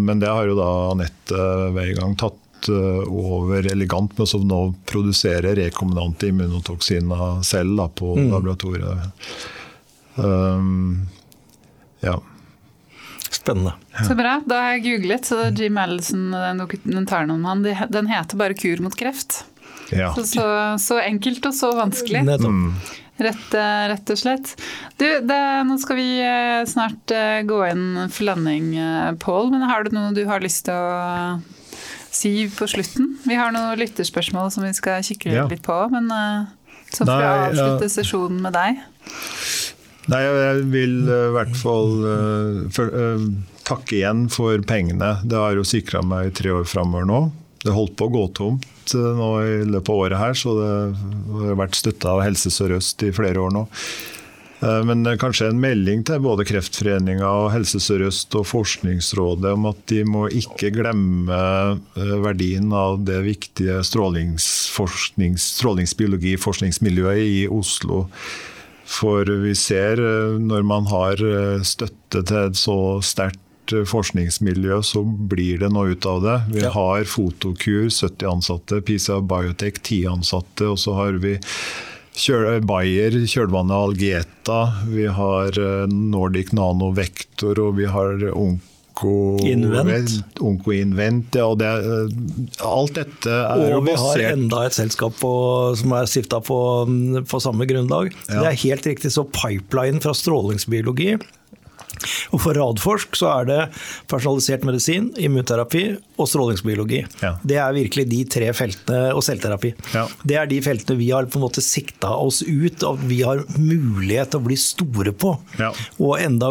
men det har jo da Anette Weigang tatt over elegant med å nå produsere rekombinante immunotoksiner selv da, på mm. laboratoriet. Um, ja. Spennende. Så bra. Da har jeg googlet, så Jim Allison, den dokumentaren om han, den heter bare 'Kur mot kreft'. Ja. Så, så, så, enkelt og så vanskelig. Nettopp. Rett, eh, rett, og slett. Du, det, nå skal vi eh, snart eh, gå inn for landing, Pål. Men har du noe du har lyst til å si på slutten? Vi har noen lytterspørsmål som vi skal kikke ja. litt på. Men så får vi avslutte ja. sesjonen med deg. Nei, jeg vil i i hvert fall uh, for, uh, takke igjen for pengene. Det har jo sikra meg tre år framover nå. Det holdt på å gå tomt uh, nå i løpet av året her, så det har vært støtta av Helse Sør-Øst i flere år nå. Eh, men kanskje en melding til både Kreftforeninga og Helse Sør-Øst og Forskningsrådet om at de må ikke glemme eh, verdien av det viktige strålingsbiologi-forskningsmiljøet i Oslo. For vi ser eh, når man har støtte til et så sterkt forskningsmiljø, så blir det noe ut av det. Vi ja. har Fotokur, 70 ansatte, Pisa Biotech, 10 ansatte. Og så har vi Kjøl, Bayer, kjølvannet Algeta, vi har eh, Nordic Nano Vector og vi har Onko Invent. Onko Invent ja, og det, eh, alt dette er Og vi har enda et selskap på, som er stifta på, på, samme grunnlag. Ja. Det er helt riktig, så pipeline fra strålingsbiologi og For Radforsk så er det personalisert medisin, immunterapi og strålingsbiologi. Ja. Det er virkelig de tre feltene, og selvterapi. Ja. Det er de feltene vi har på en måte sikta oss ut, at vi har mulighet til å bli store på. Ja. Og enda,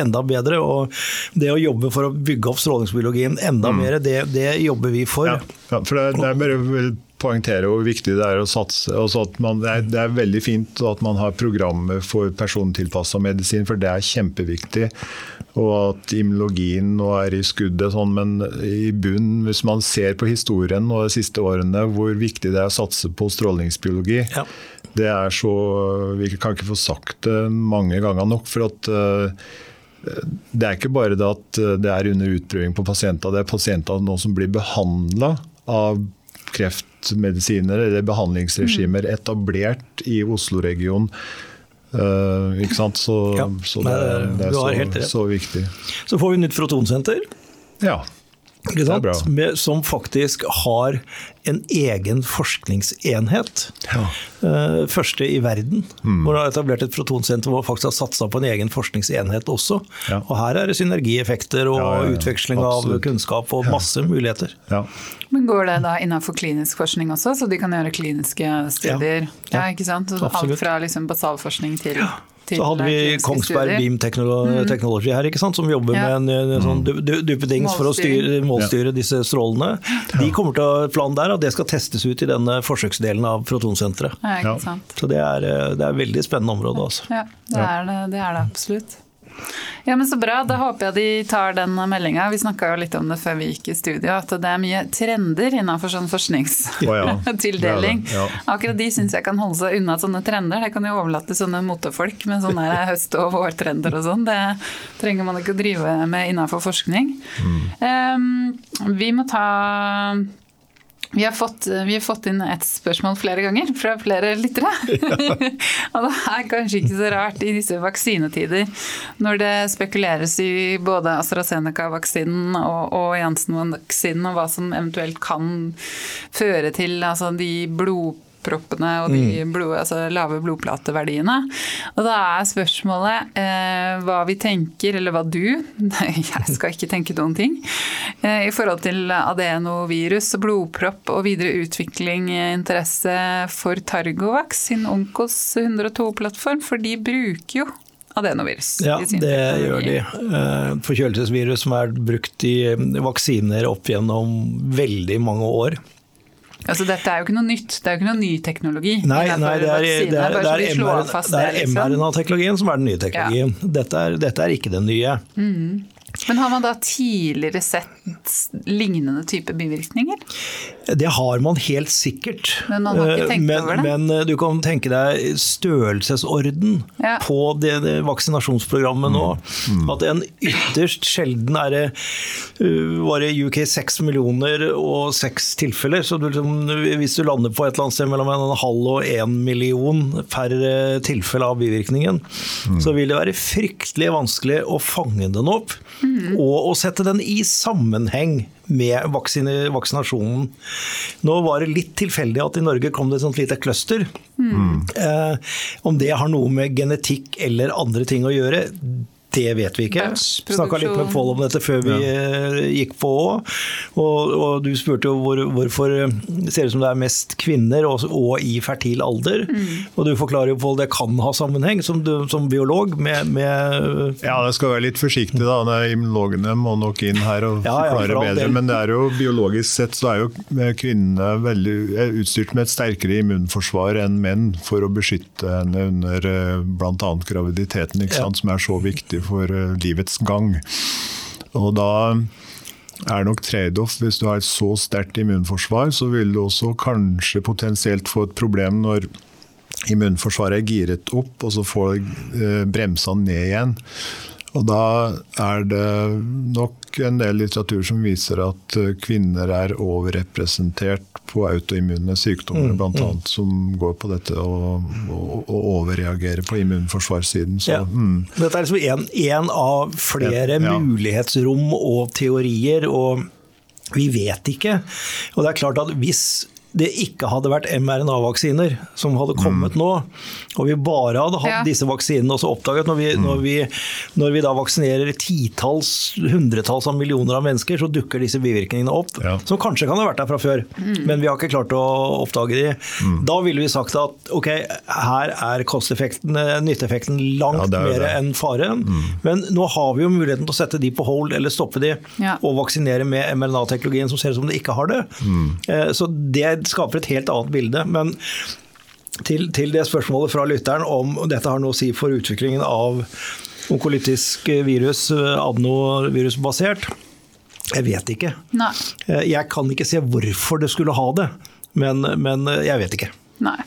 enda, bedre. Og det å jobbe for å bygge opp strålingsbiologien enda mm. mer, det, det, jobber vi for. Ja, for det, det er bare poengtere hvor viktig det er å satse. Man, det, er, det, er, veldig fint at man har programmer for persontilpassa medisin, for det er kjempeviktig. Og at immunologien nå er i skuddet. Sånn, men i bunn, hvis man ser på historien og de siste årene, hvor viktig det er å satse på strålingsbiologi, ja. det er så Vi kan ikke få sagt det mange ganger nok. for at uh, det er ikke bare det at det er under utprøving på pasienter, det er pasienter nå som blir behandla av kreftmedisiner eller behandlingsregimer mm. etablert i Oslo-regionen. Uh, ikke sant? Så, ja, så det, det, er så, så, viktig. Så får vi nytt protonsenter. Ja. Med, som faktisk har en egen forskningsenhet. Ja. Uh, første i verden. Mm. Hvor de har etablert et protonsenter hvor man faktisk har satsa på en egen forskningsenhet også. Ja. Og her er det synergieffekter og ja, utveksling Absolutt. av kunnskap og masse muligheter. Men Går det da innenfor klinisk forskning også, så de kan gjøre kliniske studier? Ja, ikke sant? Alt fra liksom basalforskning til så hadde vi Kongsberg Beam mm. Technology her, ikke sant, som jobber ja. med en, en sånn duppedings for å styre, målstyre disse strålene. De kommer til å ha der at det skal testes ut i denne forsøksdelen av protonsenteret. Ja, så det er, det er et veldig spennende område. Altså. Ja, det er det, det, er det absolutt. Ja, men Så bra. Da håper jeg de tar den meldinga. Vi snakka litt om det før vi gikk i studio, at det er mye trender innenfor sånn forskningstildeling. Oh, ja. ja. Akkurat de syns jeg kan holde seg unna sånne trender. Det kan jo overlate til sånne motefolk med sånne høst- og vårtrender og sånn. Det trenger man ikke å drive med innenfor forskning. Mm. Um, vi må ta vi har, fått, vi har, fått, inn et spørsmål flere ganger fra flere lyttere. og det er kanskje ikke så rart i disse vaksinetider, når det spekuleres i både AstraZeneca-vaksinen og, og Janssen-vaksinen, og hva som eventuelt kan føre til altså de blod blodproppene og de mm. blod, altså lave blodplateverdiene. Og da er spørsmålet eh, hva vi tenker, eller hva du Jeg skal ikke tenke noen ting. Eh, I forhold til adenovirus, blodpropp og videre utvikling, interesse for Targovax sin Onkos 102-plattform, for de bruker jo adenovirus. Ja, det gjør de. Eh, forkjølelsesvirus som er brukt i vaksiner opp gjennom veldig mange år. Altså Dette er jo ikke noe nytt, det er jo ikke noe ny teknologi. Nei, nei det er, det er, det er liksom. mRNA-teknologien som er den nye teknologien. Ja. Dette, er, dette, er, ikke den nye. Mm. Men har man da tidligere sett lignende type bivirkninger? Det har man helt sikkert. Men man har ikke tenkt men, over det? Men eh, du kan tenke deg størrelsesorden ja. på det, det, vaksinasjonsprogrammet nå. Mm. mm. At en ytterst sjelden er det uh, var det UK seks millioner og seks tilfeller. Så du, liksom, hvis du lander på et eller annet sted mellom en halv og en million per tilfelle av bivirkningen, mm. så vil det være fryktelig vanskelig å fange den opp. Mm. Og å sette den i sammenheng med vaksine, vaksinasjonen. Nå var det litt tilfeldig at i Norge kom det et sånt lite cluster. Mm. Eh, om det har noe med genetikk eller andre ting å gjøre, Det vet vi ikke. Snakka litt med Pål om dette før vi ja. gikk på òg. Og, og du spurte jo hvor, hvorfor ser det ut som det er mest kvinner, og, og i fertil alder. Mm. Og du forklarer jo Pål det kan ha sammenheng, som, du, som biolog, med, med Ja, jeg skal være litt forsiktig da. Immunologene må nok inn her og Ja, ja, forklare bedre. del. Men det er jo biologisk sett så er jo kvinnene veldig er utstyrt med et sterkere immunforsvar enn menn for å beskytte henne under bl.a. graviditeten, ikke Ja. sant? som er så viktig for eh, livets gang. Og da er nok trade-off hvis du har et så sterkt immunforsvar, så vil du også kanskje potensielt få et problem når immunforsvaret er giret opp, og så får eh, bremsene ned igjen. Og da er det nok en del litteratur som viser at eh, kvinner er overrepresentert på autoimmune sykdommer, Mm, blant annet som går på dette å, å, å overreagere på immunforsvarssiden. Så, Ja. mm. Dette er liksom én av flere Ja. mulighetsrom og teorier, og vi vet ikke. Og det er klart at hvis det ikke hadde vært mRNA-vaksiner som hadde kommet Mm. nå, og vi bare hadde hatt Ja. disse vaksinene også oppdaget når vi, når, vi, når vi da vaksinerer titalls, hundretalls av millioner av mennesker, så dukker disse bivirkningene opp. Ja. Som kanskje kan ha vært der fra før, men vi har ikke klart å oppdage de. Mm. Da ville vi sagt at ok, her er kosteffekten, eh, nytteeffekten langt Ja, er mer enn faren. Men nå har vi jo muligheten til å sette de på hold eller stoppe de, Ja. og vaksinere med mRNA-teknologien som ser ut som det ikke har det. Eh, Så det skaper et helt annet bilde. Men til, til det spørsmålet fra lytteren om dette har noe å si for utviklingen av onkolytisk virus, eh, adenovirusbasert, jeg vet ikke. Nei. Eh, Jeg kan ikke se hvorfor det skulle ha det, men, men eh, jeg vet ikke. Nei.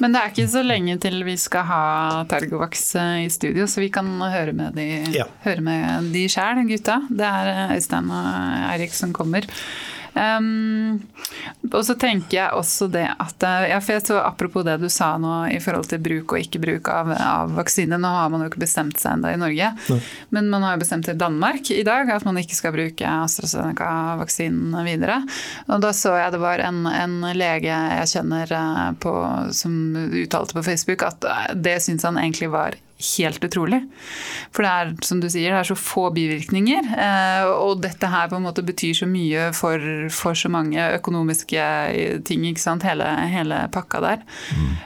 Men det er ikke så lenge til vi skal ha Tergovax eh, i studio, så vi kan høre med de, Ja. de sjæl, gutta. Det er Øystein og Eirik som kommer. Um, og så tenker jeg også det at eh, ja, for jeg tror Apropos det du sa nå i forhold til bruk og ikke bruk av, av vaksine. Nå har man jo ikke bestemt seg ennå i Norge, men man har jo bestemt i Danmark i dag at man ikke skal bruke AstraZeneca-vaksinen videre. Og da så jeg det var en, en lege jeg kjenner eh, på, som uttalte på Facebook at eh, det syns han egentlig var helt utrolig. For det er som du sier, det er så få bivirkninger. eh, Og dette her på en måte betyr så mye for, for så mange økonomiske ting. ikke sant? Hele, hele pakka der.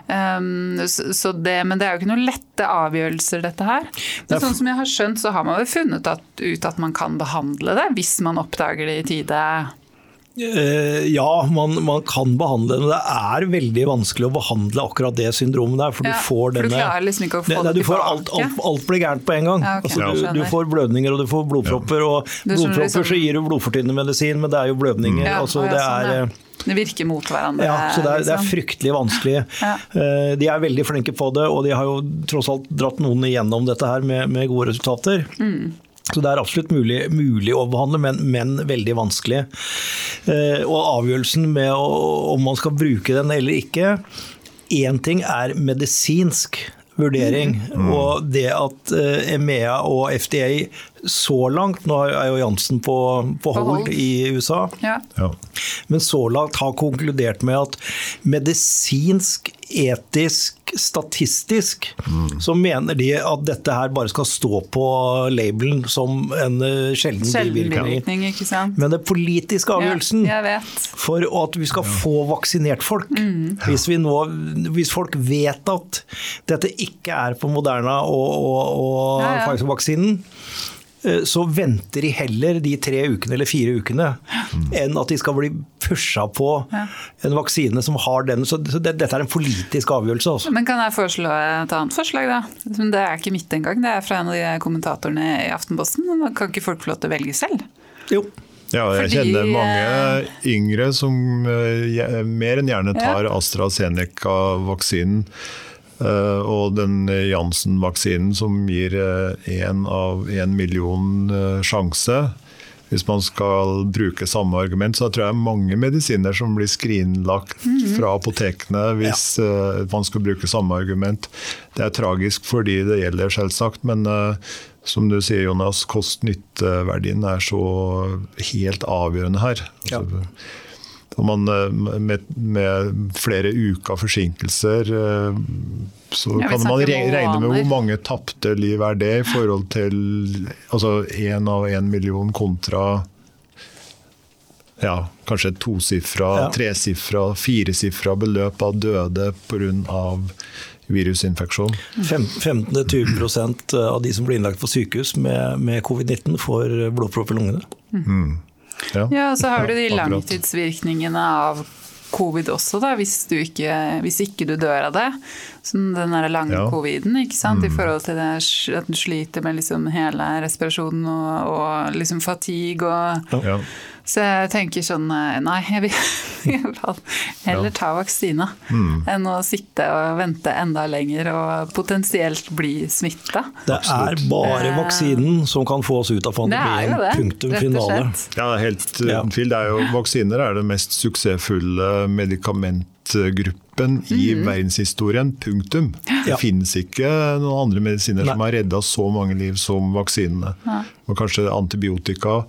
Um, så, så det, men det er jo ikke noen lette avgjørelser, dette her. Er Men sånn som jeg har skjønt, så har man vel funnet at, ut at man kan behandle det hvis man oppdager det i tide. Eh, Ja, man, man kan behandle det, men det er veldig vanskelig å behandle akkurat det syndromet der. For Ja, du får for du liksom få det, det du får alt, alt, alt blir gærent på en gang. Ja, okay, altså, du, du får blødninger og du får blodpropper. Og blodpropper liksom- så gir du blodfortynnende medisin, men det er jo blødninger. Ja, altså, det sånn, er, ja. Det virker mot hverandre. ja, så det er, det er liksom. fryktelig vanskelig. Ja. Eh, De er veldig flinke på det, og de har jo tross alt dratt noen igjennom dette her med, med gode resultater. Mm. Så det er absolutt mulig, mulig å behandle, men, men veldig vanskelig. Eh, Og avgjørelsen med å, om man skal bruke den eller ikke Én ting er medisinsk vurdering, og det at eh, EMEA og FDA så langt Nå er jo Jansen på, på På hold. i USA. Ja. Ja. Men så langt har konkludert med at medisinsk, etisk, statistisk, så mener de at dette her bare skal stå på labelen som en eh, sjelden Sjelden bivirkning. Men den politiske avgjørelsen Ja, for at vi skal få vaksinert folk. Mm. Hvis, vi nå, hvis folk vet at dette ikke er på Moderna og, og, og Ja, ja. Pfizer-vaksinen, så venter de heller de tre ukene eller fire ukene enn at de skal bli pusha på Ja. en vaksine som har den. Så det, dette er en politisk avgjørelse. Også. Men kan jeg foreslå et annet forslag, da? Det er ikke mitt engang, det er fra en av de kommentatorene i Aftenposten. Kan ikke folk få lov til å velge selv? Jo. Ja, jeg Fordi, kjenner mange yngre som eh, mer enn gjerne tar AstraZeneca-vaksinen. Eh, Og den Janssen-vaksinen som gir én av én million eh, sjanse. Hvis man skal bruke samme argument, så tror jeg mange medisiner som blir skrinlagt fra apotekene hvis ja. man skal bruke samme argument. Det er tragisk fordi det gjelder, selvsagt, men eh, som du sier, Jonas, kost-nytte-verdien er så helt avgjørende her. Ja. Man, med, med, flere uker forsinkelser så ja, kan man regne med hvor mange tapte liv er det i forhold til altså én av én million kontra ja, kanskje et tosifra, ja. tresifra, firesifra beløp av døde pga. virusinfeksjon. 15-20% av de som blir innlagt på sykehus med, med covid-19, får blodpropp i lungene. Mm. Ja. ja, og så har du de langtidsvirkningene av covid også, da, hvis, du ikke, hvis ikke du dør av det. Som den der lange ja. coviden, ikke sant? Mm. i forhold til det, at du sliter med liksom hele respirasjonen og, og liksom fatigue og ja. Så jeg tenker sånn eh, Nei, jeg vil, jeg vil heller ta vaksina mm. enn å sitte og vente enda lenger og potensielt bli smitta. Det er bare eh, vaksinen som kan få oss ut av pandemien. Punktum finale. Ja, helt ja. Det er jo, vaksiner er det mest suksessfulle medikamentgruppen i mm. verdenshistorien. Punktum. Ja. Det finnes ikke noen andre medisiner Nei. som har redda så mange liv som vaksinene. Ja. Og kanskje antibiotika.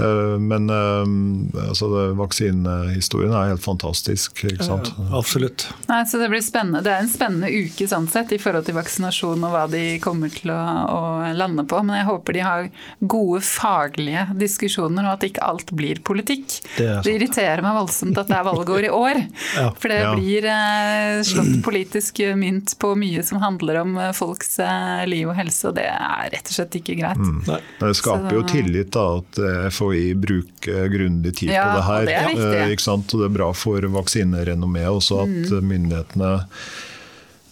Eh, men eh, altså, vaksinehistorien er helt fantastisk. ikke sant? Ja, absolutt. Nei, så Det blir spennende. Det er en spennende uke sånn sett, i forhold til vaksinasjon og hva de kommer til å, å, lande på. Men jeg håper de har gode faglige diskusjoner, og at ikke alt blir politikk. Det, det irriterer meg voldsomt at det er valgår i år. ja. For det blir eh, slått politisk mynt på mye som handler om eh, folks eh, liv og helse, og det er rett og slett ikke greit. Mm. Det skaper så, jo tillit da, at FHI bruker grundig tid ja, på det her. Det er, viktig. ikke sant? Og det er bra for vaksinerenommeet også at mm. myndighetene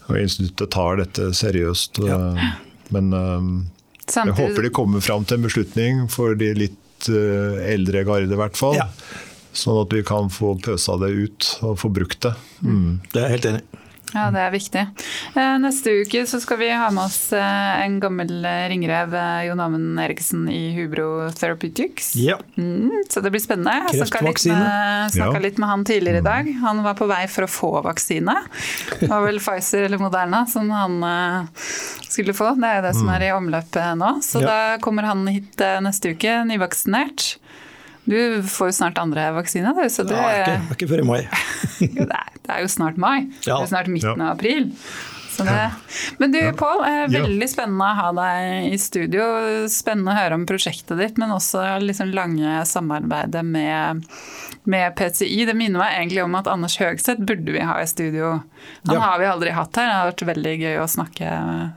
og instituttet tar dette seriøst. Ja. Men um, jeg håper de kommer fram til en beslutning for de litt uh, eldre garde, i hvert fall. Ja. Sånn at vi kan få pøsa det ut og få brukt det. Mm. Det er jeg helt enig i. Ja, det er viktig. Eh, neste uke så skal vi ha med oss eh, en gammel eh, ringrev, Jon Amund Eriksen i Hubro Therapeutics. Ja. Mm, så det blir spennende. Kreftvaksine. Snakka litt, litt, med han tidligere i dag. Han var på vei for å få vaksine. Det var vel Pfizer eller Moderna som han skulle få. Det er jo det som er i omløpet nå. Så ja. da kommer han hit neste uke, nyvaksinert. Du får jo snart andre vaksine, du. Så det ja, ikke, ikke før i mai. det, er, det, er, jo snart mai. Ja. Det er snart midten av april. Det, men du Pål, veldig spennende å ha deg i studio. Spennende å høre om prosjektet ditt, men også liksom lange samarbeidet med med PCI. Det minner meg egentlig om at Anders Høgseth burde vi ha i studio. Han ja. har vi aldri hatt her. Det har vært veldig gøy å snakke,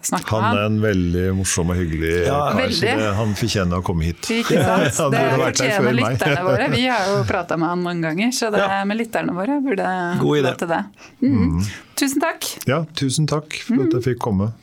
snakke han med han. Han er en veldig morsom og hyggelig ja, kar, så han fortjener å komme hit. Ikke sant? Ja, det fortjener lytterne våre. Vi har jo prata med han mange ganger, så det med lytterne våre burde gå til det. Mm. Mm. Tusen takk. Ja, tusen takk for at jeg mm. fikk komme.